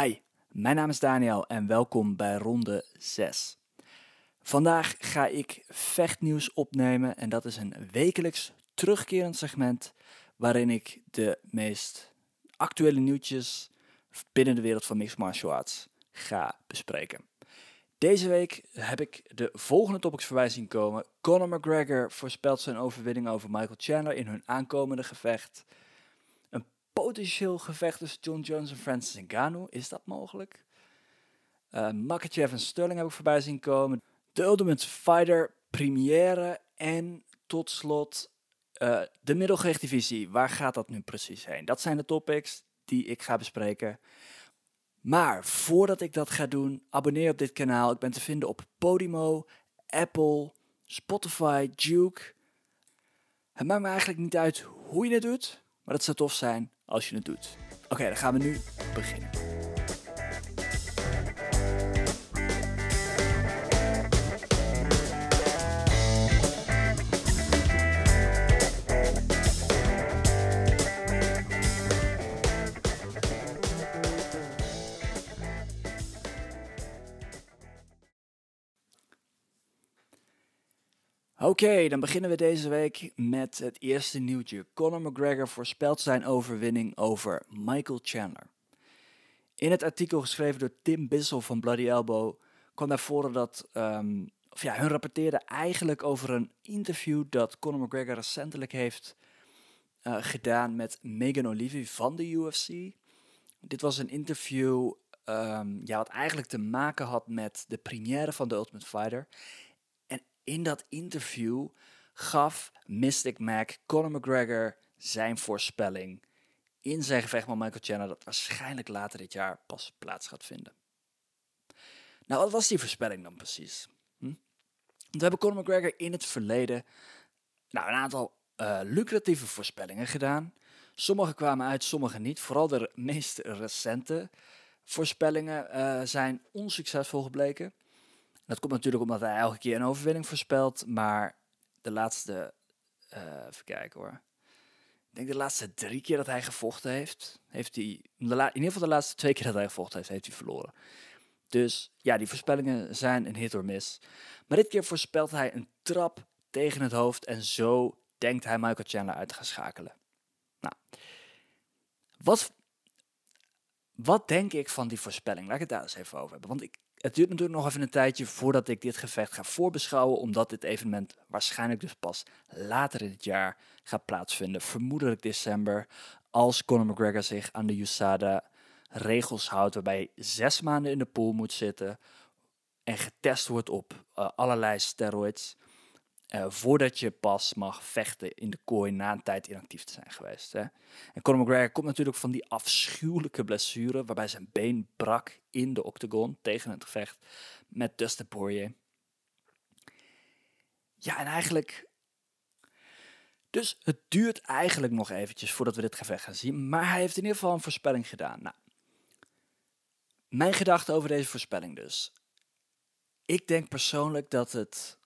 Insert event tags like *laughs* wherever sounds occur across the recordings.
Hi, mijn naam is Daniel en welkom bij ronde 6. Vandaag ga ik vechtnieuws opnemen en dat is een wekelijks terugkerend segment waarin ik de meest actuele nieuwtjes binnen de wereld van mixed martial arts ga bespreken. Deze week heb ik de volgende topics voorbij zien komen. Conor McGregor voorspelt zijn overwinning over Michael Chandler in hun aankomende gevecht. Potentieel gevecht tussen John Jones en Francis Ngannou. Is dat mogelijk? Uh, Makachev en Sterling heb ik voorbij zien komen. De Ultimate Fighter première. En tot slot uh, de middelgewichtdivisie. Waar gaat dat nu precies heen? Dat zijn de topics die ik ga bespreken. Maar voordat ik dat ga doen, abonneer op dit kanaal. Ik ben te vinden op Podimo, Apple, Spotify, Duke. Het maakt me eigenlijk niet uit hoe je het doet, maar het zou tof zijn als je het doet. Oké, dan gaan we nu beginnen. Oké, dan beginnen we deze week met het eerste nieuwtje. Conor McGregor voorspelt zijn overwinning over Michael Chandler. In het artikel geschreven door Tim Bissell van Bloody Elbow kwam naar voren dat, um, of ja, hun rapporteerde eigenlijk over een interview dat Conor McGregor recentelijk heeft uh, gedaan met Megan Olivi van de UFC. Dit was een interview um, ja, wat eigenlijk te maken had met de première van The Ultimate Fighter in dat interview gaf Mystic Mac Conor McGregor zijn voorspelling in zijn gevecht met Michael Chandler dat waarschijnlijk later dit jaar pas plaats gaat vinden. Nou, wat was die voorspelling dan precies? Hm? We hebben Conor McGregor in het verleden nou, een aantal uh, lucratieve voorspellingen gedaan. Sommige kwamen uit, sommige niet. Vooral de meest recente voorspellingen uh, zijn onsuccesvol gebleken. Dat komt natuurlijk omdat hij elke keer een overwinning voorspelt. Maar de laatste, uh, even kijken hoor. Ik denk de laatste drie keer dat hij gevochten heeft, heeft hij, in ieder geval de laatste twee keer dat hij gevochten heeft, heeft hij verloren. Dus ja, die voorspellingen zijn een hit or miss. Maar dit keer voorspelt hij een trap tegen het hoofd en zo denkt hij Michael Chandler uit te gaan schakelen. Nou, wat, wat denk ik van die voorspelling? Laat ik het daar eens even over hebben. Want ik, het duurt natuurlijk nog even een tijdje voordat ik dit gevecht ga voorbeschouwen, omdat dit evenement waarschijnlijk dus pas later in het jaar gaat plaatsvinden, vermoedelijk december, als Conor McGregor zich aan de USADA regels houdt, waarbij hij zes maanden in de pool moet zitten en getest wordt op uh, allerlei steroids. Uh, voordat je pas mag vechten in de kooi na een tijd inactief te zijn geweest. Hè. En Conor McGregor komt natuurlijk van die afschuwelijke blessure waarbij zijn been brak in de octagon tegen het gevecht met Dustin Poirier. Ja, en eigenlijk... Dus het duurt eigenlijk nog eventjes voordat we dit gevecht gaan zien. Maar hij heeft in ieder geval een voorspelling gedaan. Nou, mijn gedachte over deze voorspelling dus. Ik denk persoonlijk dat het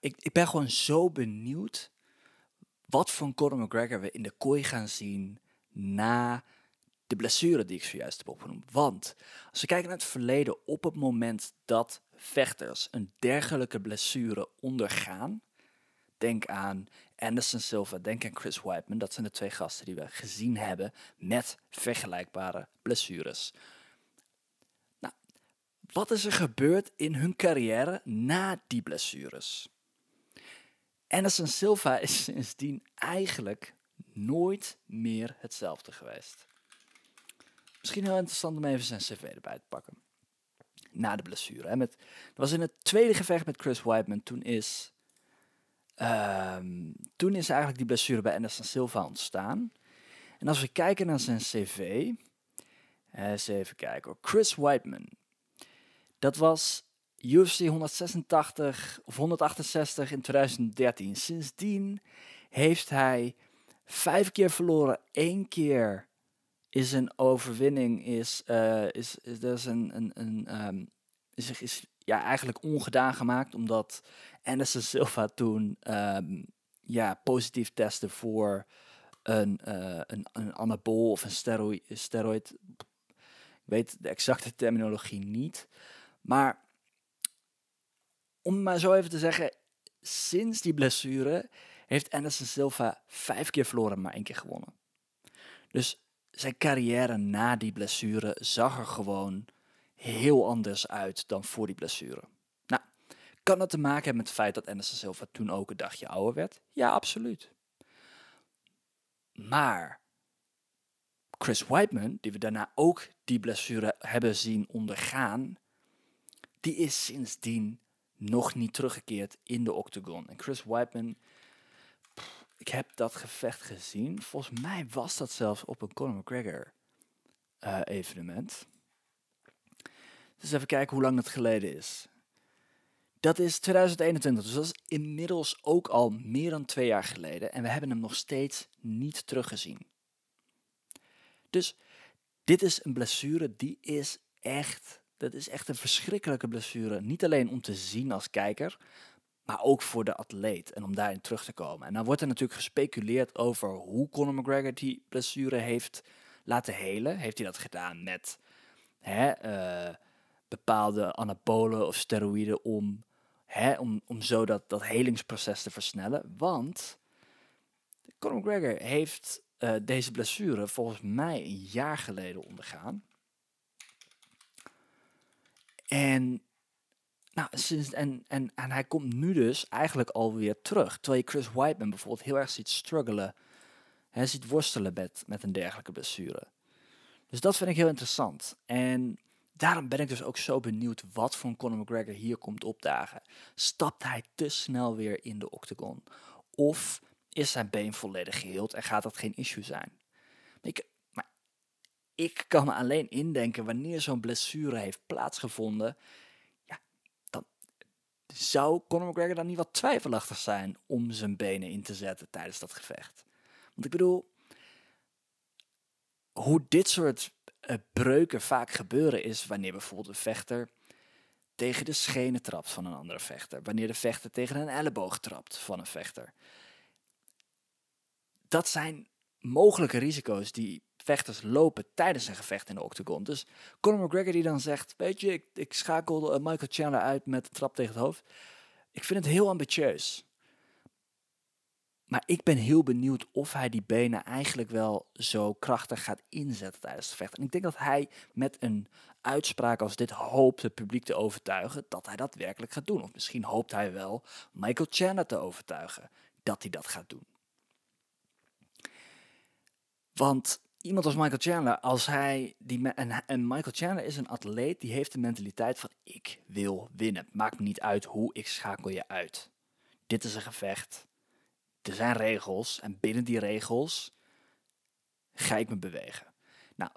ik, ik ben gewoon zo benieuwd wat voor Conor McGregor we in de kooi gaan zien na de blessure die ik zojuist heb opgenoemd. Want als we kijken naar het verleden, op het moment dat vechters een dergelijke blessure ondergaan, denk aan Anderson Silva, denk aan Chris Whiteman, dat zijn de twee gasten die we gezien hebben met vergelijkbare blessures. Wat is er gebeurd in hun carrière na die blessures? Anderson Silva is sindsdien eigenlijk nooit meer hetzelfde geweest. Misschien heel interessant om even zijn cv erbij te pakken. Na de blessure. Hè. Met, dat was in het tweede gevecht met Chris Whiteman. Toen is, um, toen is eigenlijk die blessure bij Anderson Silva ontstaan. En als we kijken naar zijn cv. Eens even kijken. Chris Whiteman dat was UFC 186 of 168 in 2013. Sindsdien heeft hij vijf keer verloren. één keer is een overwinning, is, uh, is, is, is een, een, een um, is, is ja, eigenlijk ongedaan gemaakt, omdat Anderson Silva toen um, ja, positief testte voor een, uh, een, een anabol of een steroid, steroid. Ik weet de exacte terminologie niet. Maar om maar zo even te zeggen, sinds die blessure heeft Anderson Silva vijf keer verloren, maar één keer gewonnen. Dus zijn carrière na die blessure zag er gewoon heel anders uit dan voor die blessure. Nou, kan dat te maken hebben met het feit dat Anderson Silva toen ook een dagje ouder werd? Ja, absoluut. Maar Chris Whiteman, die we daarna ook die blessure hebben zien ondergaan, die is sindsdien nog niet teruggekeerd in de octagon. En Chris Whiteman, ik heb dat gevecht gezien. Volgens mij was dat zelfs op een Conor McGregor uh, evenement. Dus even kijken hoe lang dat geleden is. Dat is 2021, dus dat is inmiddels ook al meer dan twee jaar geleden. En we hebben hem nog steeds niet teruggezien. Dus dit is een blessure die is echt dat is echt een verschrikkelijke blessure. Niet alleen om te zien als kijker, maar ook voor de atleet en om daarin terug te komen. En dan wordt er natuurlijk gespeculeerd over hoe Conor McGregor die blessure heeft laten helen. Heeft hij dat gedaan met hè, uh, bepaalde anabolen of steroïden om, hè, om, om zo dat, dat helingsproces te versnellen? Want Conor McGregor heeft uh, deze blessure volgens mij een jaar geleden ondergaan. En, nou, sinds, en, en, en hij komt nu dus eigenlijk alweer terug. Terwijl je Chris Whiteman bijvoorbeeld heel erg ziet struggelen. Hij ziet worstelen met, met een dergelijke blessure. Dus dat vind ik heel interessant. En daarom ben ik dus ook zo benieuwd wat voor Conor McGregor hier komt opdagen. Stapt hij te snel weer in de octagon? Of is zijn been volledig geheeld en gaat dat geen issue zijn? Ik, ik kan me alleen indenken wanneer zo'n blessure heeft plaatsgevonden. Ja, dan zou Conor McGregor dan niet wat twijfelachtig zijn om zijn benen in te zetten tijdens dat gevecht. Want ik bedoel, hoe dit soort uh, breuken vaak gebeuren is wanneer bijvoorbeeld een vechter tegen de schenen trapt van een andere vechter. Wanneer de vechter tegen een elleboog trapt van een vechter. Dat zijn mogelijke risico's die vechters lopen tijdens een gevecht in de octagon. Dus Conor McGregor die dan zegt, weet je, ik, ik schakel uh, Michael Chandler uit met een trap tegen het hoofd. Ik vind het heel ambitieus. Maar ik ben heel benieuwd of hij die benen eigenlijk wel zo krachtig gaat inzetten tijdens het vecht. En ik denk dat hij met een uitspraak als dit hoopt het publiek te overtuigen dat hij dat werkelijk gaat doen. Of misschien hoopt hij wel Michael Chandler te overtuigen dat hij dat gaat doen. Want iemand als Michael Chandler, als hij die en, en Michael Chandler is een atleet die heeft de mentaliteit van ik wil winnen. Maakt me niet uit hoe ik schakel je uit. Dit is een gevecht. Er zijn regels en binnen die regels ga ik me bewegen. Nou,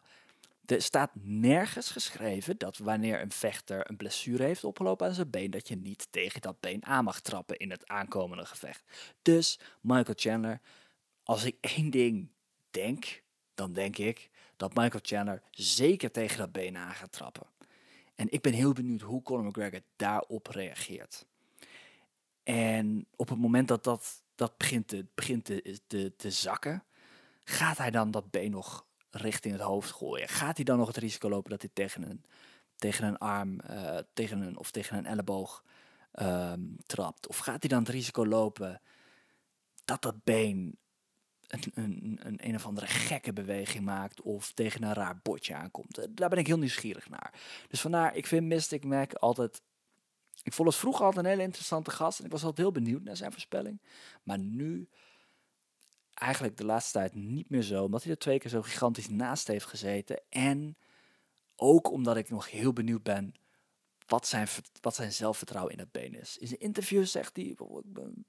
er staat nergens geschreven dat wanneer een vechter een blessure heeft opgelopen aan zijn been, dat je niet tegen dat been aan mag trappen in het aankomende gevecht. Dus Michael Chandler, als ik één ding denk, dan denk ik dat Michael Chandler zeker tegen dat been aan gaat trappen. En ik ben heel benieuwd hoe Conor McGregor daarop reageert. En op het moment dat dat, dat begint, te, begint te, te, te zakken, gaat hij dan dat been nog richting het hoofd gooien? Gaat hij dan nog het risico lopen dat hij tegen een, tegen een arm uh, tegen een, of tegen een elleboog um, trapt? Of gaat hij dan het risico lopen dat dat been een, een, een, of andere gekke beweging maakt of tegen een raar botje aankomt. Eh, daar ben ik heel nieuwsgierig naar. Dus vandaar, ik vind Mystic Mac altijd... Ik vond het vroeger altijd een hele interessante gast en ik was altijd heel benieuwd naar zijn voorspelling. Maar nu eigenlijk de laatste tijd niet meer zo, omdat hij er twee keer zo gigantisch naast heeft gezeten. En ook omdat ik nog heel benieuwd ben wat zijn, wat zijn zelfvertrouwen in dat been is. In zijn interview zegt hij, ik ben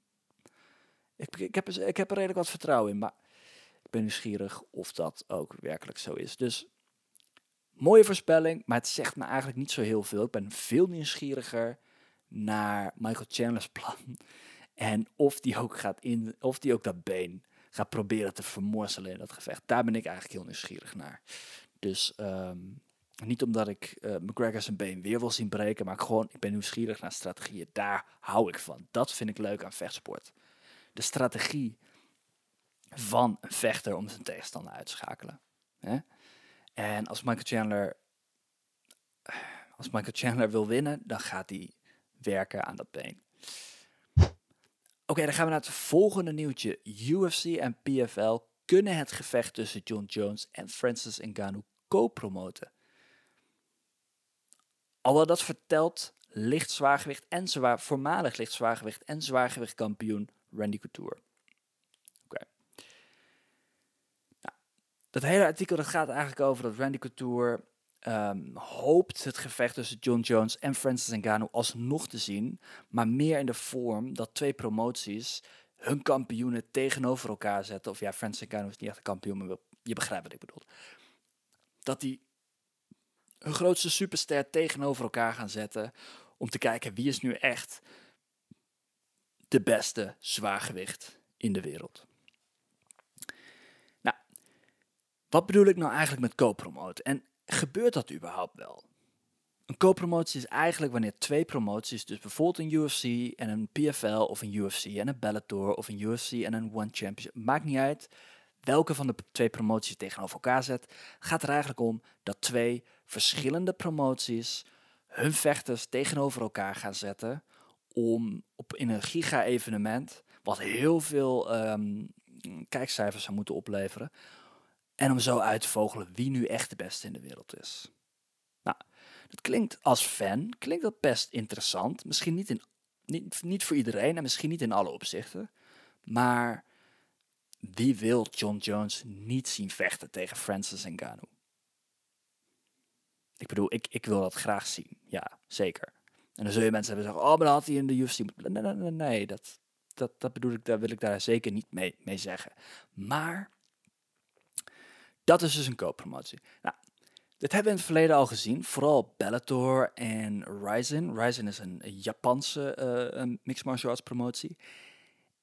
ik, ik, heb, ik heb er redelijk wat vertrouwen in, maar ik ben nieuwsgierig of dat ook werkelijk zo is. Dus mooie voorspelling, maar het zegt me eigenlijk niet zo heel veel. Ik ben veel nieuwsgieriger naar Michael Chandler's plan. *laughs* En of die ook gaat in, of die ook dat been gaat proberen te vermorzelen in dat gevecht. Daar ben ik eigenlijk heel nieuwsgierig naar. Dus ehm, niet omdat ik uh, McGregor zijn been weer wil zien breken, maar gewoon, ik ben nieuwsgierig naar strategieën. Daar hou ik van. Dat vind ik leuk aan vechtsport de strategie van een vechter om zijn tegenstander uit te schakelen. Hè? En als Michael Chandler, als Michael Chandler wil winnen, dan gaat hij werken aan dat been. Oké, dan gaan we naar het volgende nieuwtje. UFC en PFL kunnen het gevecht tussen John Jones en Francis Ngannou co-promoten. Alhoewel dat vertelt licht zwaargewicht en zwaar, voormalig licht zwaargewicht en zwaargewicht kampioen Randy Couture. Oké. Nou, dat hele artikel dat gaat eigenlijk over dat Randy Couture um, hoopt het gevecht tussen John Jones en Francis Ngannou alsnog te zien, maar meer in de vorm dat twee promoties hun kampioenen tegenover elkaar zetten. Of ja, Francis Ngannou is niet echt een kampioen, maar je begrijpt wat ik bedoel. Dat die hun grootste superster tegenover elkaar gaan zetten om te kijken wie is nu echt de beste zwaargewicht in de wereld. Nou, wat bedoel ik nou eigenlijk met co-promoten? En gebeurt dat überhaupt wel? Een co-promotie is eigenlijk wanneer twee promoties, dus bijvoorbeeld een UFC en een PFL of een UFC en een Bellator of een UFC en een One Championship, maakt niet uit welke van de twee promoties tegenover elkaar zet, gaat er eigenlijk om dat twee verschillende promoties hun vechters tegenover elkaar gaan zetten om op in een giga-evenement, wat heel veel um, kijkcijfers zou moeten opleveren, en om zo uit te vogelen wie nu echt de beste in de wereld is. Nou, dat klinkt als fan, klinkt dat best interessant. Misschien niet, in, niet, niet voor iedereen en misschien niet in alle opzichten. Maar wie wil John Jones niet zien vechten tegen Francis Ngannou? Ik bedoel, ik, ik wil dat graag zien. Ja, zeker. En dan zul je mensen hebben zeggen, oh, maar dan had hij in de UFC Nee, nee, nee, nee, dat, dat, dat bedoel ik, daar wil ik daar zeker niet mee, mee zeggen. Maar dat is dus een co-promotie. Nou, dit hebben we in het verleden al gezien, vooral Bellator en Ryzen. Ryzen is een Japanse uh, mixed martial arts promotie.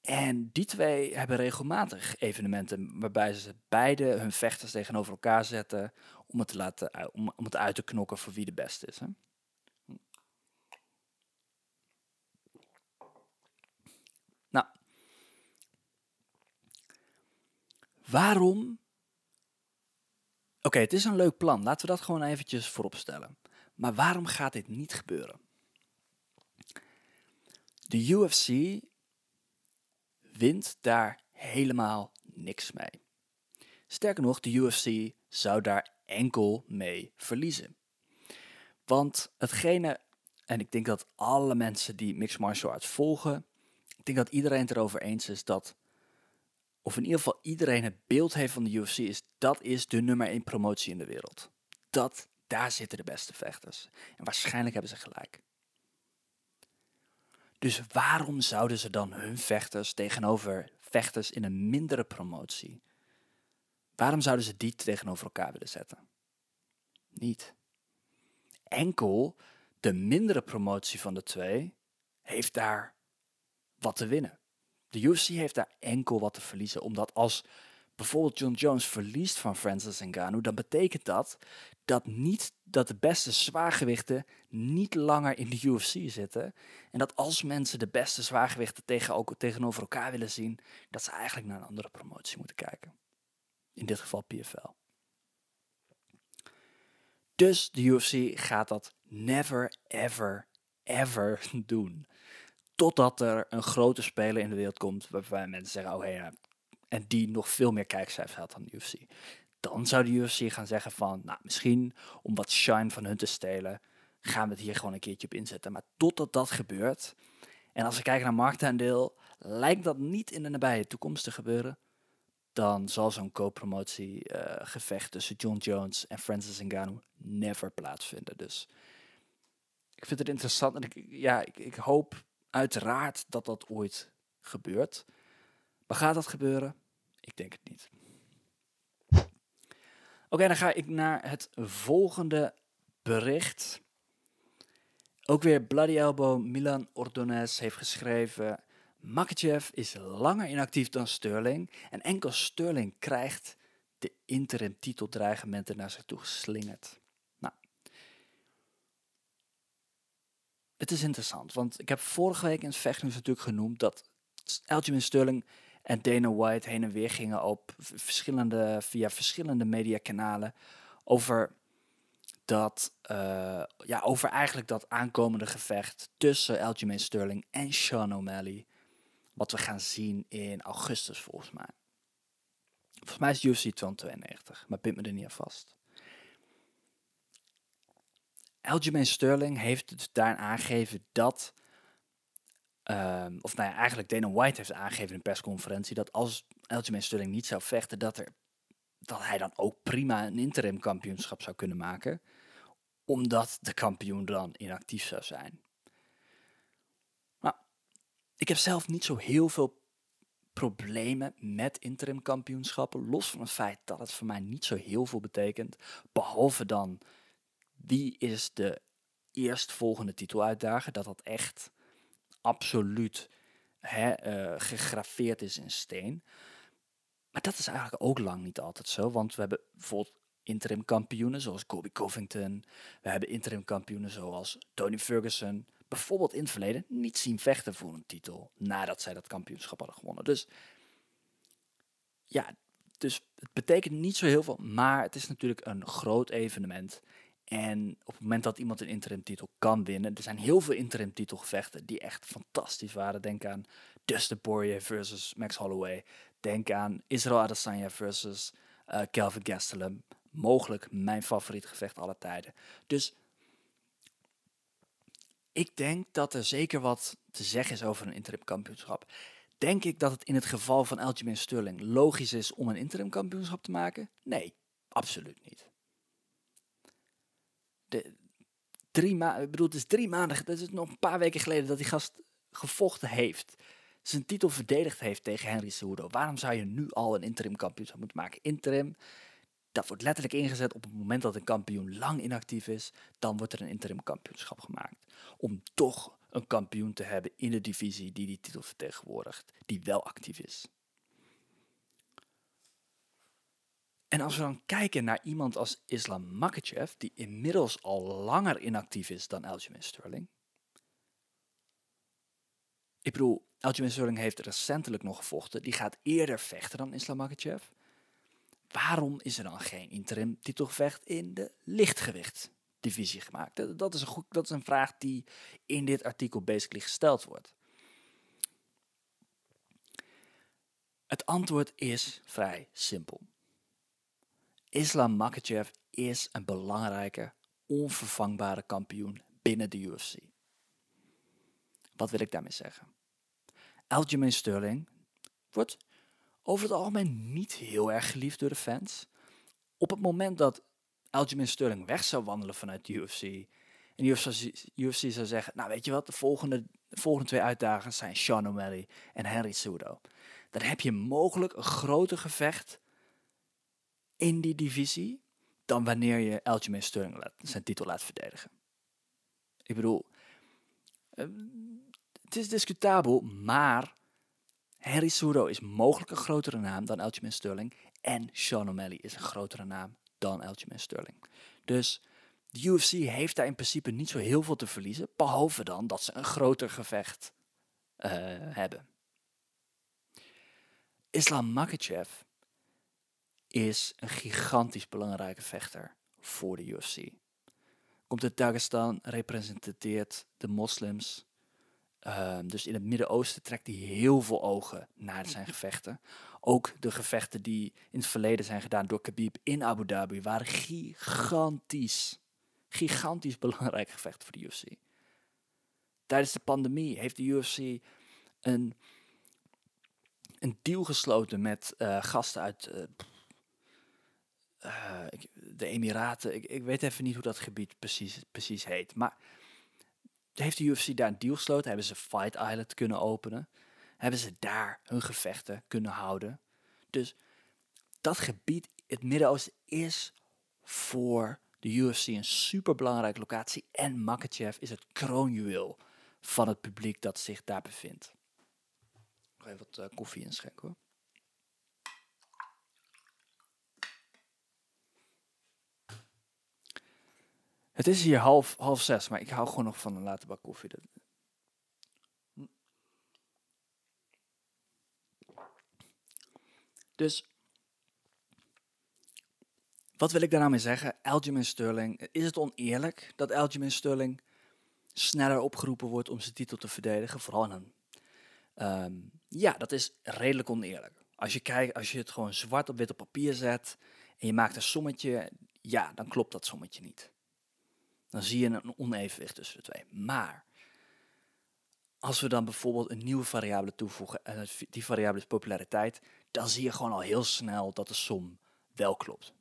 En die twee hebben regelmatig evenementen waarbij ze beide hun vechters tegenover elkaar zetten om het, te laten, eh, om, om het uit te knokken voor wie de beste is. Hè? Waarom Oké, het is een leuk plan. Laten we dat gewoon eventjes voorop stellen. Maar waarom gaat dit niet gebeuren? De UFC wint daar helemaal niks mee. Sterker nog, de UFC zou daar enkel mee verliezen. Want hetgene, en ik denk dat alle mensen die mixed martial arts volgen, ik denk dat iedereen het erover eens is dat of in ieder geval iedereen het beeld heeft van de UFC, is dat is de nummer 1 promotie in de wereld. Dat, daar zitten de beste vechters. En waarschijnlijk hebben ze gelijk. Dus waarom zouden ze dan hun vechters tegenover vechters in een mindere promotie, waarom zouden ze die tegenover elkaar willen zetten? Niet. Enkel de mindere promotie van de twee heeft daar wat te winnen. De UFC heeft daar enkel wat te verliezen, omdat als bijvoorbeeld John Jones verliest van Francis Ngannou, dan betekent dat dat, niet, dat de beste zwaargewichten niet langer in de UFC zitten. En dat als mensen de beste zwaargewichten tegen, ook, tegenover elkaar willen zien, dat ze eigenlijk naar een andere promotie moeten kijken. In dit geval PFL. Dus de UFC gaat dat never, ever, ever *laughs* doen. Totdat er een grote speler in de wereld komt waarbij mensen zeggen, oh hey, ja, en die nog veel meer kijkcijfers had dan de UFC. Dan zou de UFC gaan zeggen van, nou misschien om wat shine van hun te stelen, gaan we het hier gewoon een keertje op inzetten. Maar totdat dat gebeurt, en als we kijken naar marktaandeel, lijkt dat niet in de nabije toekomst te gebeuren, dan zal zo'n co-promotie uh, gevecht tussen John Jones en Francis Ngannou never plaatsvinden. Dus ik vind het interessant en ik, ja, ik, ik hoop uiteraard dat dat ooit gebeurt. Maar gaat dat gebeuren? Ik denk het niet. Oké, dan ga ik naar het volgende bericht. Ook weer Bloody Elbow, Milan Ordonez heeft geschreven... Makachev is langer inactief dan Sterling en enkel Sterling krijgt de interim titeldreigementen naar zich toe geslingerd. Het is interessant, want ik heb vorige week in het vechtnieuws natuurlijk genoemd dat Aljamain Sterling en Dana White heen en weer gingen op verschillende, via verschillende mediakanalen over dat, uh, ja, over eigenlijk dat aankomende gevecht tussen Aljamain Sterling en Sean O'Malley. Wat we gaan zien in augustus volgens mij. Volgens mij is UFC 292, maar pint me er niet aan vast. Aljamain Sterling heeft dus daar aangegeven dat, um, of nou ja, eigenlijk Dana White heeft aangegeven in een persconferentie, dat als Aljamain Sterling niet zou vechten, dat, er, dat hij dan ook prima een interim kampioenschap zou kunnen maken omdat de kampioen dan inactief zou zijn. Nou, ik heb zelf niet zo heel veel problemen met interim kampioenschappen, los van het feit dat het voor mij niet zo heel veel betekent, behalve dan wie is de eerstvolgende titeluitdager, dat dat echt absoluut hè, uh, gegraveerd is in steen. Maar dat is eigenlijk ook lang niet altijd zo, want we hebben bijvoorbeeld interim kampioenen zoals Kobe Covington. We hebben interim kampioenen zoals Tony Ferguson. Bijvoorbeeld in het verleden niet zien vechten voor een titel nadat zij dat kampioenschap hadden gewonnen. Dus ja, dus het betekent niet zo heel veel, maar het is natuurlijk een groot evenement. En op het moment dat iemand een interim titel kan winnen, er zijn heel veel interim titelgevechten die echt fantastisch waren. Denk aan Dustin Poirier versus Max Holloway. Denk aan Israel Adesanya versus uh, Kelvin Gastelum mogelijk mijn favoriete gevecht aller tijden. Dus ik denk dat er zeker wat te zeggen is over een interim kampioenschap. Denk ik dat het in het geval van Aljamain Sterling logisch is om een interim kampioenschap te maken? Nee, absoluut niet. Drie maanden, ik het is drie maanden, dat is nog een paar weken geleden dat die gast gevochten heeft. Zijn titel verdedigd heeft tegen Henry Cejudo. Waarom zou je nu al een interim kampioenschap moeten maken? Interim, dat wordt letterlijk ingezet op het moment dat een kampioen lang inactief is. Dan wordt er een interim kampioenschap gemaakt. Om toch een kampioen te hebben in de divisie die die titel vertegenwoordigt. Die wel actief is. En als we dan kijken naar iemand als Islam Makachev, die inmiddels al langer inactief is dan Aljamain Sterling. Ik bedoel, Aljamain Sterling heeft recentelijk nog gevochten. Die gaat eerder vechten dan Islam Makachev. Waarom is er dan geen interim titelgevecht in de lichtgewicht divisie gemaakt? Dat is, een goed, dat is een vraag die in dit artikel basically gesteld wordt. Het antwoord is vrij simpel. Islam Makachev is een belangrijke, onvervangbare kampioen binnen de UFC. Wat wil ik daarmee zeggen? Aljamain Sterling wordt over het algemeen niet heel erg geliefd door de fans. Op het moment dat Aljamain Sterling weg zou wandelen vanuit de UFC en de UFC, zou zeggen, nou weet je wat, de volgende, de volgende twee uitdagers zijn Sean O'Malley en Henry Cejudo. Dan heb je mogelijk een groter gevecht in die divisie dan wanneer je Aljamain Sterling zijn titel laat verdedigen. Ik bedoel, ehm, het is discutabel, maar Harry Cejudo is mogelijk een grotere naam dan Aljamain Sterling. En Sean O'Malley is een grotere naam dan Aljamain Sterling. Dus de UFC heeft daar in principe niet zo heel veel te verliezen. Behalve dan dat ze een groter gevecht uh, hebben. Islam Makachev is een gigantisch belangrijke vechter voor de UFC. Komt uit Dagestan, representeert de moslims Ehm, dus in het Midden-Oosten trekt hij heel veel ogen naar zijn gevechten. Ook de gevechten die in het verleden zijn gedaan door Khabib in Abu Dhabi waren gigantisch. Gigantisch belangrijk gevechten voor de UFC. Tijdens de pandemie heeft de UFC een, een deal gesloten met uh, gasten uit uh, uh, de Emiraten. Ik, ik weet even niet hoe dat gebied precies, precies heet. Maar heeft de UFC daar een deal gesloten, hebben ze Fight Island kunnen openen, hebben ze daar hun gevechten kunnen houden. Dus dat gebied, het Midden-Oosten, is voor de UFC een superbelangrijke locatie. En Makachev is het kroonjuweel van het publiek dat zich daar bevindt. Nog even wat uh, koffie inschenken hoor. Het is hier half, half zes, maar ik hou gewoon nog van een late bak koffie. Dus wat wil ik daar nou mee zeggen? Aljamain Sterling. Is het oneerlijk dat Aljamain Sterling sneller opgeroepen wordt om zijn titel te verdedigen? Vooral in een... Ehm, ja, dat is redelijk oneerlijk. Als je, kijkt, als je het gewoon zwart op wit op papier zet en je maakt een sommetje, ja, dan klopt dat sommetje niet. Dan zie je een onevenwicht tussen de twee. Maar als we dan bijvoorbeeld een nieuwe variabele toevoegen, en die variabele is populariteit, dan zie je gewoon al heel snel dat de som wel klopt.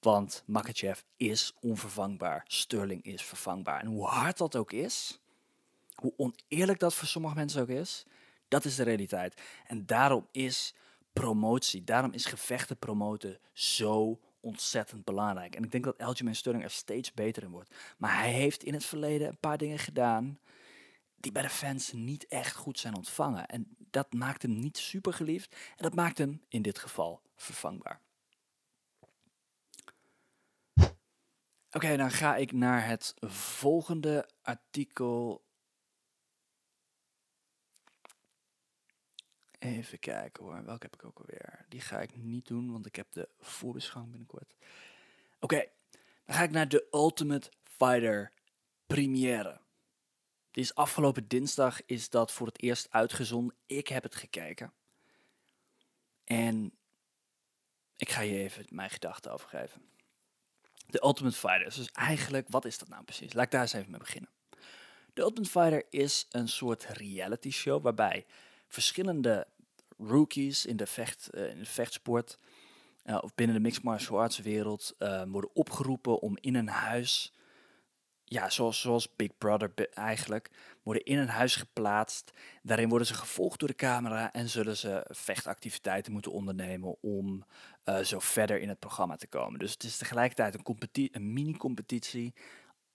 Want Makachev is onvervangbaar, Sterling is vervangbaar. En hoe hard dat ook is, hoe oneerlijk dat voor sommige mensen ook is, dat is de realiteit. En daarom is promotie, daarom is gevechten promoten zo ontzettend belangrijk. En ik denk dat Aljamain Sterling er steeds beter in wordt. Maar hij heeft in het verleden een paar dingen gedaan die bij de fans niet echt goed zijn ontvangen. En dat maakt hem niet super geliefd. En dat maakt hem in dit geval vervangbaar. Oké, dan ga ik naar het volgende artikel. Even kijken hoor, welke heb ik ook alweer? Die ga ik niet doen, want ik heb de voorbeschouwing binnenkort. Oké, dan ga ik naar de Ultimate Fighter première. Die is afgelopen dinsdag is dat voor het eerst uitgezonden. Ik heb het gekeken. En ik ga je even mijn gedachten over geven. De Ultimate Fighter. Dus eigenlijk, wat is dat nou precies? Laat ik daar eens even mee beginnen. De Ultimate Fighter is een soort reality show waarbij verschillende rookies in de, vecht, uh, in de vechtsport uh, of binnen de mixed martial arts wereld uh, worden opgeroepen om in een huis ja, zoals, zoals Big Brother eigenlijk, worden in een huis geplaatst. Daarin worden ze gevolgd door de camera en zullen ze vechtactiviteiten moeten ondernemen om zo verder in het programma te komen. Dus het is tegelijkertijd een, een mini-competitie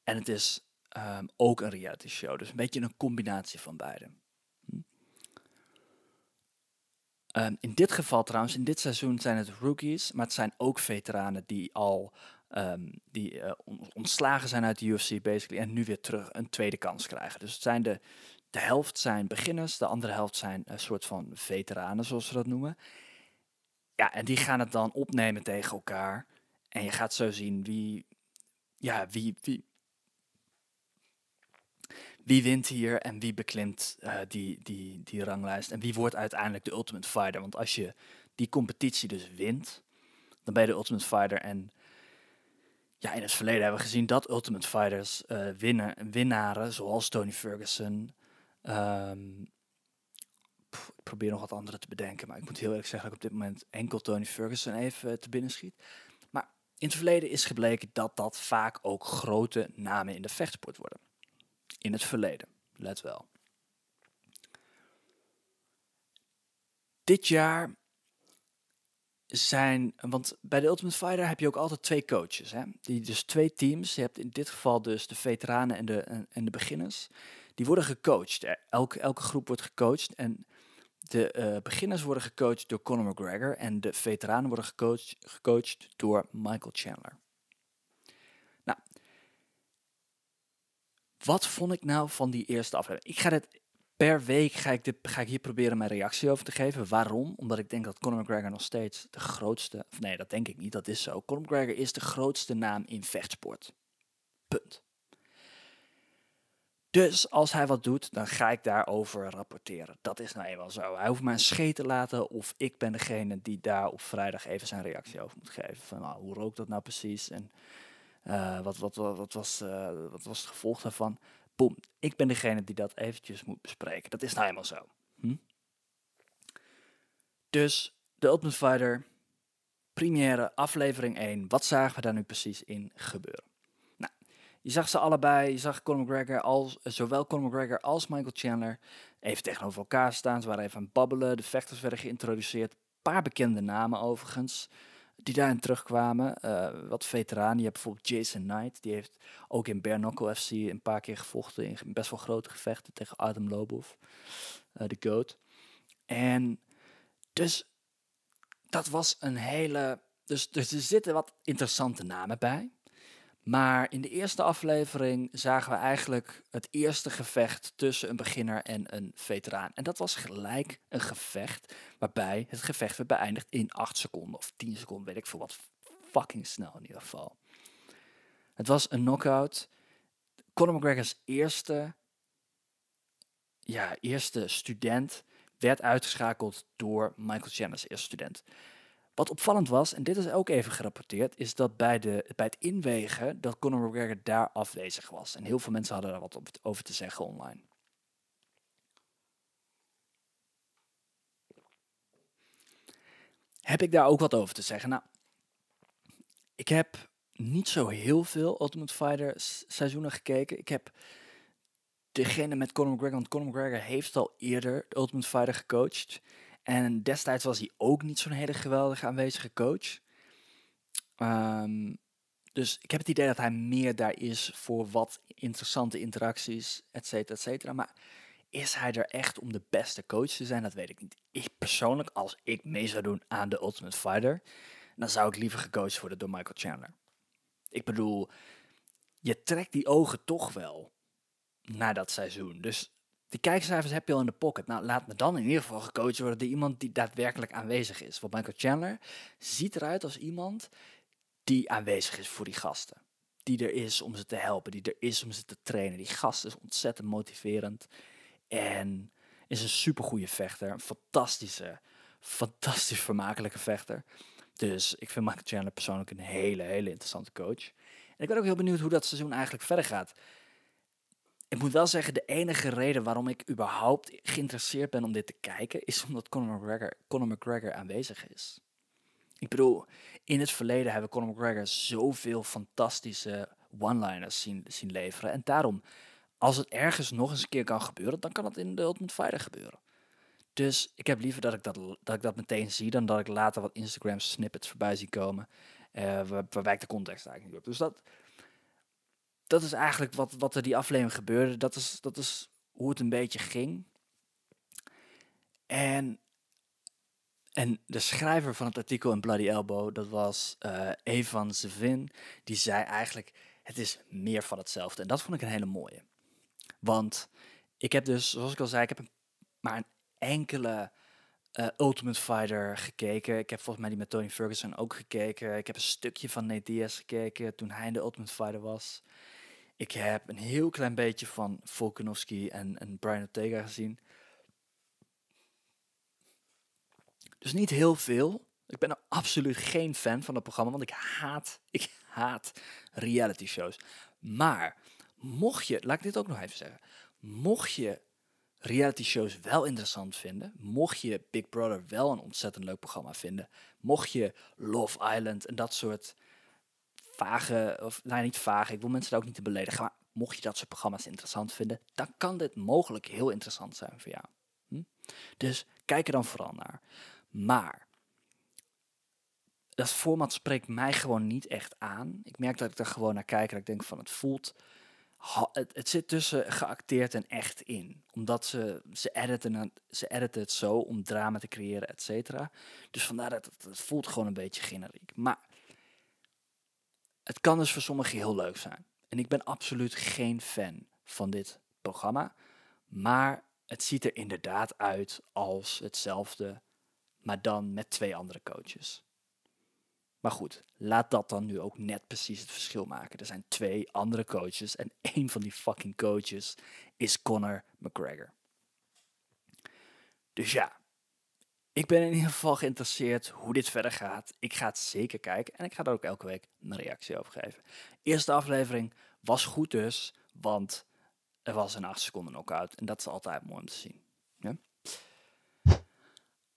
en het is um, ook een reality show. Dus een beetje een combinatie van beide. Hm? Um, in dit geval trouwens, in dit seizoen zijn het rookies, maar het zijn ook veteranen die al Um, die uh, ontslagen zijn uit de UFC basically en nu weer terug een tweede kans krijgen. Dus het zijn de, de helft zijn beginners, de andere helft zijn een soort van veteranen, zoals ze dat noemen. Ja, en die gaan het dan opnemen tegen elkaar. En je gaat zo zien wie, ja, wie, wie, wie wint hier en wie beklimt uh, die, die, die ranglijst. En wie wordt uiteindelijk de Ultimate Fighter. Want als je die competitie dus wint, dan ben je de Ultimate Fighter. En ja, in het verleden hebben we gezien dat Ultimate Fighters uh, winnen, winnaren, zoals Tony Ferguson. Um, ik probeer nog wat andere te bedenken, maar ik moet heel eerlijk zeggen dat ik op dit moment enkel Tony Ferguson even te binnen schiet. Maar in het verleden is gebleken dat dat vaak ook grote namen in de vechtsport worden. In het verleden, let wel. Dit jaar zijn, want bij de Ultimate Fighter heb je ook altijd twee coaches. Hè? Die, dus twee teams. Je hebt in dit geval dus de veteranen en de, en, de beginners. Die worden gecoacht. Elke, elke groep wordt gecoacht. En de uh, beginners worden gecoacht door Conor McGregor. En de veteranen worden gecoacht, gecoacht door Michael Chandler. Wat vond ik nou van die eerste aflevering? Ik ga dit per week ga ik, dit, ga ik hier proberen mijn reactie over te geven. Waarom? Omdat ik denk dat Conor McGregor nog steeds de grootste... Of nee, dat denk ik niet, dat is zo. Conor McGregor is de grootste naam in vechtsport. Punt. Dus als hij wat doet, dan ga ik daarover rapporteren. Dat is nou eenmaal zo. Hij hoeft maar een scheet te laten of ik ben degene die daar op vrijdag even zijn reactie over moet geven. Van nou, hoe rookt dat nou precies en uh, wat, wat, wat, was, uh, wat was het gevolg daarvan? boem, ik ben degene die dat eventjes moet bespreken. Dat is nou helemaal zo. Hm? Dus de Ultimate Fighter, première, aflevering 1. Wat zagen we daar nu precies in gebeuren? Nou, je zag ze allebei. Je zag Conor McGregor als, zowel Conor McGregor als Michael Chandler even tegenover elkaar staan. Ze waren even aan het babbelen. De vechters werden geïntroduceerd. Een paar bekende namen overigens die daarin terugkwamen. Uh, wat veteranen. Je hebt bijvoorbeeld Jason Knight. Die heeft ook in Knuckle FC een paar keer gevochten in best wel grote gevechten tegen Adam Lobov, uh, de GOAT. En dus dat was een hele... Dus, dus er zitten wat interessante namen bij. Maar in de eerste aflevering zagen we eigenlijk het eerste gevecht tussen een beginner en een veteraan. En dat was gelijk een gevecht waarbij het gevecht werd beëindigd in 8 seconden of 10 seconden, weet ik veel wat. Fucking snel in ieder geval. Het was een knockout. Conor McGregor's eerste, ja, eerste student werd uitgeschakeld door Michael Chandler's eerste student. Wat opvallend was, en dit is ook even gerapporteerd, is dat bij, de, bij het inwegen dat Conor McGregor daar afwezig was. En heel veel mensen hadden daar wat over te zeggen online. Heb ik daar ook wat over te zeggen? Nou, ik heb niet zo heel veel Ultimate Fighter seizoenen gekeken. Ik heb degene met Conor McGregor, want Conor McGregor heeft al eerder de Ultimate Fighter gecoacht. En destijds was hij ook niet zo'n hele geweldige aanwezige coach. Um, dus ik heb het idee dat hij meer daar is voor wat interessante interacties, et cetera, et cetera. Maar is hij er echt om de beste coach te zijn? Dat weet ik niet. Ik persoonlijk, als ik mee zou doen aan de Ultimate Fighter, dan zou ik liever gecoacht worden door Michael Chandler. Ik bedoel, je trekt die ogen toch wel naar dat seizoen. Dus die kijkcijfers heb je al in de pocket. Nou, laat me dan in ieder geval gecoacht worden door iemand die daadwerkelijk aanwezig is. Want Michael Chandler ziet eruit als iemand die aanwezig is voor die gasten. Die er is om ze te helpen, die er is om ze te trainen. Die gast is ontzettend motiverend en is een supergoeie vechter. Een fantastische, fantastisch vermakelijke vechter. Dus ik vind Michael Chandler persoonlijk een hele, hele interessante coach. En ik ben ook heel benieuwd hoe dat seizoen eigenlijk verder gaat. Ik moet wel zeggen, de enige reden waarom ik überhaupt geïnteresseerd ben om dit te kijken, is omdat Conor McGregor, Conor McGregor aanwezig is. Ik bedoel, in het verleden hebben Conor McGregor zoveel fantastische one-liners zien, zien leveren. En daarom, als het ergens nog eens een keer kan gebeuren, dan kan het in de Ultimate Fighter gebeuren. Dus ik heb liever dat ik dat, dat, ik dat meteen zie, dan dat ik later wat Instagram snippets voorbij zie komen, uh, waar, waarbij ik de context eigenlijk niet op. Dus dat, dat is eigenlijk wat, wat er die aflevering gebeurde. Dat is, dat is hoe het een beetje ging. En, en de schrijver van het artikel in Bloody Elbow, dat was uh, Evan Zevin, die zei eigenlijk, het is meer van hetzelfde. En dat vond ik een hele mooie. Want ik heb dus, zoals ik al zei, ik heb een, maar een enkele uh, Ultimate Fighter gekeken. Ik heb volgens mij die met Tony Ferguson ook gekeken. Ik heb een stukje van Nate Diaz gekeken toen hij in de Ultimate Fighter was. Ik heb een heel klein beetje van Volkanovski en, en Brian Ortega gezien. Dus niet heel veel. Ik ben absoluut geen fan van het programma, want ik haat, *laughs* ik haat reality shows. Maar mocht je, laat ik dit ook nog even zeggen. Mocht je reality shows wel interessant vinden, mocht je Big Brother wel een ontzettend leuk programma vinden, mocht je Love Island en dat soort vage, of nou niet vage, ik wil mensen daar ook niet te beledigen, maar mocht je dat soort programma's interessant vinden, dan kan dit mogelijk heel interessant zijn voor jou. Hm? Dus kijk er dan vooral naar. Maar dat format spreekt mij gewoon niet echt aan. Ik merk dat ik er gewoon naar kijk en ik denk van het voelt, het, zit tussen geacteerd en echt in. Omdat ze, ze, editen, ze editen het zo om drama te creëren, et cetera. Dus vandaar dat het, het voelt gewoon een beetje generiek. Maar het kan dus voor sommigen heel leuk zijn. En ik ben absoluut geen fan van dit programma. Maar het ziet er inderdaad uit als hetzelfde, maar dan met twee andere coaches. Maar goed, laat dat dan nu ook net precies het verschil maken. Er zijn twee andere coaches en *laughs* één van die fucking coaches is Conor McGregor. Dus ja, ik ben in ieder geval geïnteresseerd hoe dit verder gaat. Ik ga het zeker kijken en ik ga er ook elke week een reactie over geven. Eerste aflevering was goed dus, want er was een 8 seconden knockout. En dat is altijd mooi om te zien. Ja?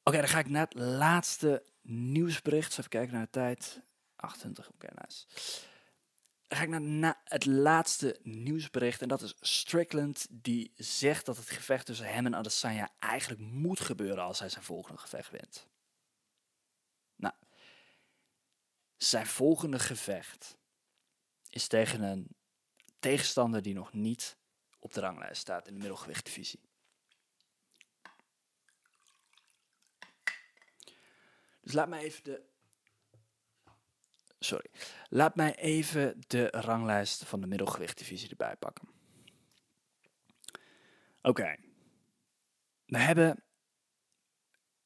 Oké, dan ga ik naar het laatste nieuwsbericht. Even kijken naar de tijd. 28, oké, nice. Ga ik naar, het laatste nieuwsbericht. En dat is Strickland die zegt dat het gevecht tussen hem en Adesanya eigenlijk moet gebeuren als hij zijn volgende gevecht wint. Nou, zijn volgende gevecht is tegen een tegenstander die nog niet op de ranglijst staat in de middelgewichtdivisie. Dus laat me even de sorry. Laat mij even de ranglijst van de middelgewichtdivisie erbij pakken. Oké. We hebben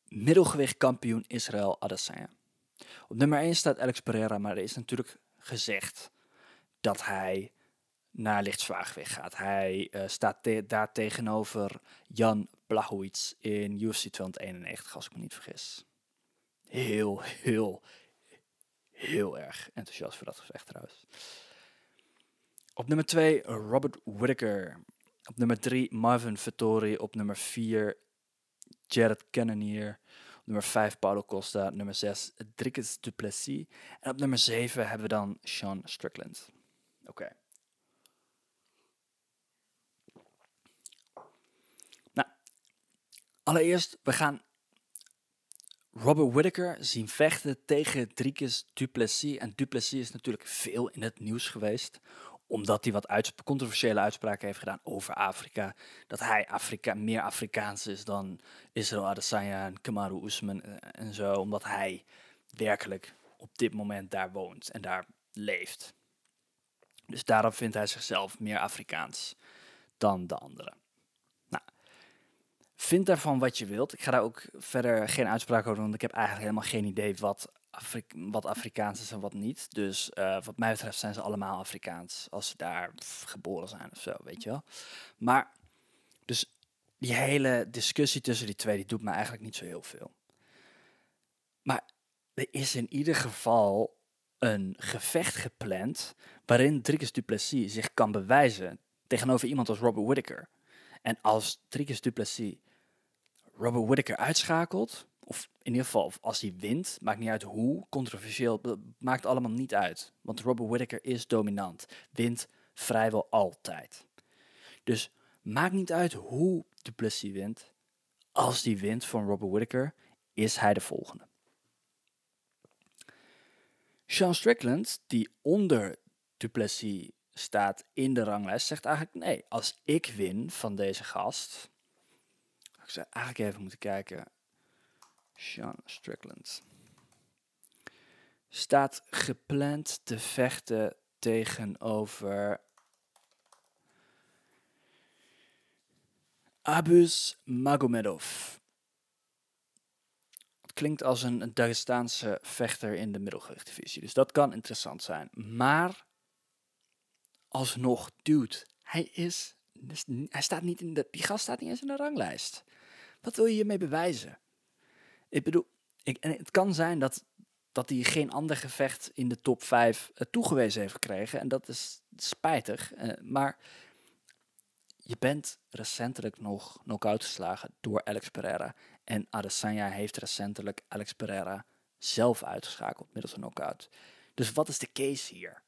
middelgewicht kampioen Israël Adesanya. Op nummer 1 staat Alex Pereira, maar er is natuurlijk gezegd dat hij naar licht zwaargewicht gaat. Hij uh, staat daar tegenover Jan Blachowicz in UFC 291, als ik me niet vergis. Heel, heel, heel erg enthousiast voor dat gevecht trouwens. Op nummer 2 Robert Whittaker. Op nummer 3 Marvin Vettori. Op nummer 4 Jared Cannonier. Op nummer 5 Paulo Costa. Nummer 6 Dricus Duplessis. En op nummer 7 hebben we dan Sean Strickland. Oké. Nou, allereerst, we gaan Robert Whittaker zien vechten tegen Dricus Duplessis. En Duplessis is natuurlijk veel in het nieuws geweest omdat hij wat controversiële uitspraken heeft gedaan over Afrika. Dat hij Afrika, meer Afrikaans is dan Israël Adesanya en Kamaru Usman en zo. Omdat hij werkelijk op dit moment daar woont en daar leeft. Dus daarom vindt hij zichzelf meer Afrikaans dan de anderen. Vind daarvan wat je wilt. Ik ga daar ook verder geen uitspraak over doen, want ik heb eigenlijk helemaal geen idee wat wat Afrikaans is en wat niet. Dus uh, wat mij betreft zijn ze allemaal Afrikaans als ze daar geboren zijn of zo, weet je wel. Maar, dus die hele discussie tussen die twee, die doet me eigenlijk niet zo heel veel. Maar er is in ieder geval een gevecht gepland waarin Dricus Duplessis zich kan bewijzen tegenover iemand als Robert Whittaker. En als Dricus Duplessis Robert Whittaker uitschakelt, of in ieder geval als hij wint, maakt niet uit hoe, controversieel, maakt allemaal niet uit. Want Robert Whittaker is dominant, wint vrijwel altijd. Dus maakt niet uit hoe Duplessis wint. Als die wint van Robert Whittaker, is hij de volgende. Sean Strickland, die onder Duplessis staat in de ranglijst, zegt eigenlijk nee, als ik win van deze gast, ik zou eigenlijk even moeten kijken Sean Strickland. Staat gepland te vechten tegenover Abus Magomedov. Het klinkt als een, Dagestaanse vechter in de middelgewichtdivisie. Dus dat kan interessant zijn. Maar alsnog, dude, hij is. Hij staat niet in de. Die gast staat niet eens in de ranglijst. Wat wil je hiermee bewijzen? Ik bedoel, ik, het kan zijn dat, dat hij geen ander gevecht in de top 5 uh, toegewezen heeft gekregen. En dat is spijtig. Uh, maar je bent recentelijk nog knock-out geslagen door Alex Pereira. En Adesanya heeft recentelijk Alex Pereira zelf uitgeschakeld middels een knockout. Dus wat is de case hier?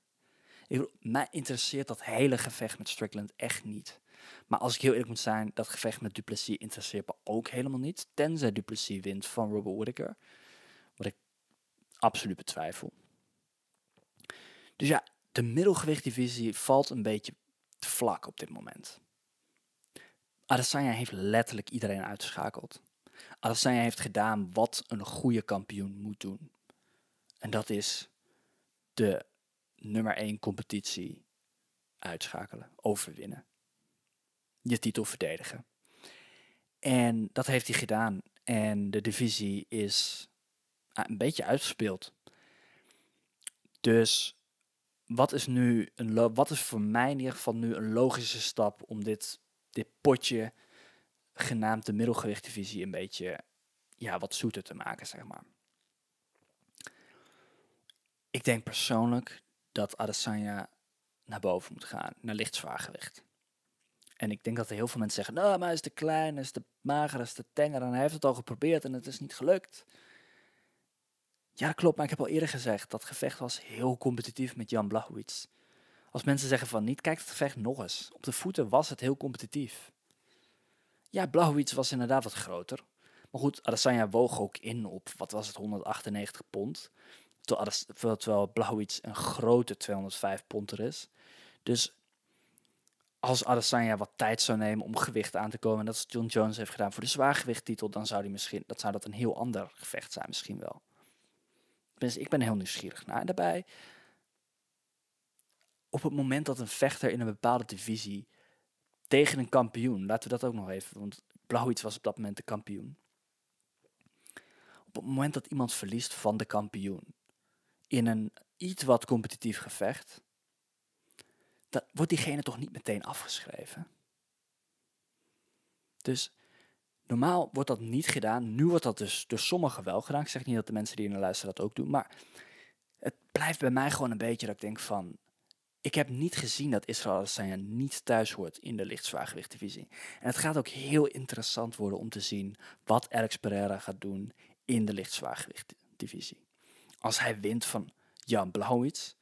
Ik bedoel, mij interesseert dat hele gevecht met Strickland echt niet. Maar als ik heel eerlijk moet zijn, dat gevecht met Duplessis interesseert me ook helemaal niet. Tenzij Duplessis wint van Robert Whittaker. Wat ik absoluut betwijfel. Dus ja, de middelgewichtdivisie valt een beetje te vlak op dit moment. Adesanya heeft letterlijk iedereen uitgeschakeld. Adesanya heeft gedaan wat een goede kampioen moet doen. En dat is de nummer 1 competitie uitschakelen, overwinnen je titel verdedigen. En dat heeft hij gedaan. En de divisie is ah, een beetje uitgespeeld. Dus wat is nu een wat is voor mij in ieder geval nu een logische stap om dit, dit potje genaamd de middelgewichtdivisie een beetje ja, wat zoeter te maken, zeg maar. Ik denk persoonlijk dat Adesanya naar boven moet gaan, naar licht zwaargewicht. En ik denk dat er heel veel mensen zeggen, nou, maar hij is te klein, hij is te mager, hij is te tenger en hij heeft het al geprobeerd en het is niet gelukt. Ja, klopt, maar ik heb al eerder gezegd, dat gevecht was heel competitief met Jan Blachowicz. Als mensen zeggen van niet, kijk het gevecht nog eens. Op de voeten was het heel competitief. Ja, Blachowicz was inderdaad wat groter. Maar goed, Adesanya woog ook in op, wat was het, 198 pond. Terwijl Blachowicz een grote 205 pond er is. Dus als Adesanya wat tijd zou nemen om gewicht aan te komen, en dat is John Jones heeft gedaan voor de zwaargewichttitel, dan zou, die misschien, dat zou dat een heel ander gevecht zijn misschien wel. tenminste, ik ben heel nieuwsgierig naar. daarbij, op het moment dat een vechter in een bepaalde divisie tegen een kampioen, laten we dat ook nog even, want Blauwits was op dat moment de kampioen. Op het moment dat iemand verliest van de kampioen in een iets wat competitief gevecht, dan wordt diegene toch niet meteen afgeschreven. Dus normaal wordt dat niet gedaan. Nu wordt dat dus door sommigen wel gedaan. Ik zeg niet dat de mensen die naar luisteren dat ook doen. Maar het blijft bij mij gewoon een beetje dat ik denk van... Ik heb niet gezien dat Israël Adesanya niet thuis hoort in de lichtzwaargewichtdivisie. En het gaat ook heel interessant worden om te zien wat Alex Pereira gaat doen in de lichtzwaargewichtdivisie. Als hij wint van Jan Blauwits,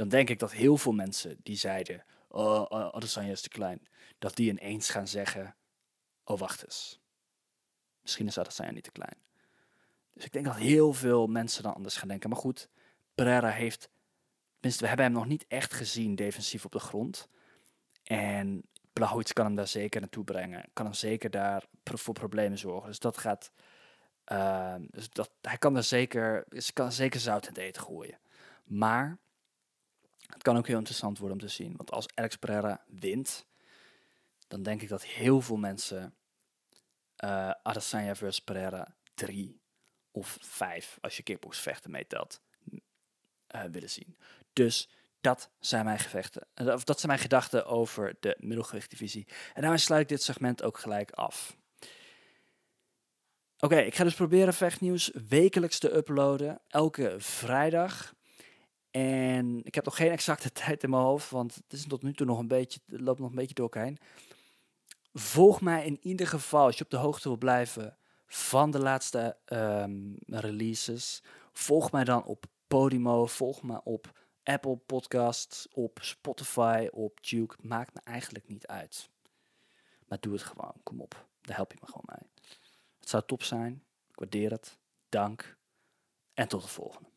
dan denk ik dat heel veel mensen die zeiden, oh, Adesanya is te klein, dat die ineens gaan zeggen, oh wacht eens, misschien is Adesanya niet te klein. Dus ik denk dat heel veel mensen dan anders gaan denken. Maar goed, Pereira heeft, tenminste we hebben hem nog niet echt gezien defensief op de grond. En Blauwits kan hem daar zeker naartoe brengen, kan hem zeker daar voor problemen zorgen. Dus dat gaat, uh, dus dat, hij kan er zeker, kan zeker zout in het eten gooien. Maar het kan ook heel interessant worden om te zien. Want als Alex Pereira wint, dan denk ik dat heel veel mensen uh, Adesanya versus Pereira 3 of 5, als je kickboxvechten meetelt, uh, willen zien. Dus dat zijn mijn gevechten. Eh, of dat zijn mijn gedachten over de middelgewichtdivisie. En daarmee sluit ik dit segment ook gelijk af. Oké, ik ga dus proberen vechtnieuws wekelijks te uploaden. Elke vrijdag. En ik heb nog geen exacte *laughs* tijd in mijn hoofd, want het is tot nu toe nog een beetje, loopt nog een beetje door elkaar heen. Volg mij in ieder geval als je op de hoogte wil blijven van de laatste um, releases. Volg mij dan op Podimo, volg me op Apple Podcasts, op Spotify, op Duke. Maakt me eigenlijk niet uit. Maar doe het gewoon, kom op. Daar help je me gewoon mee. Het zou top zijn. Ik waardeer het. Dank. En tot de volgende.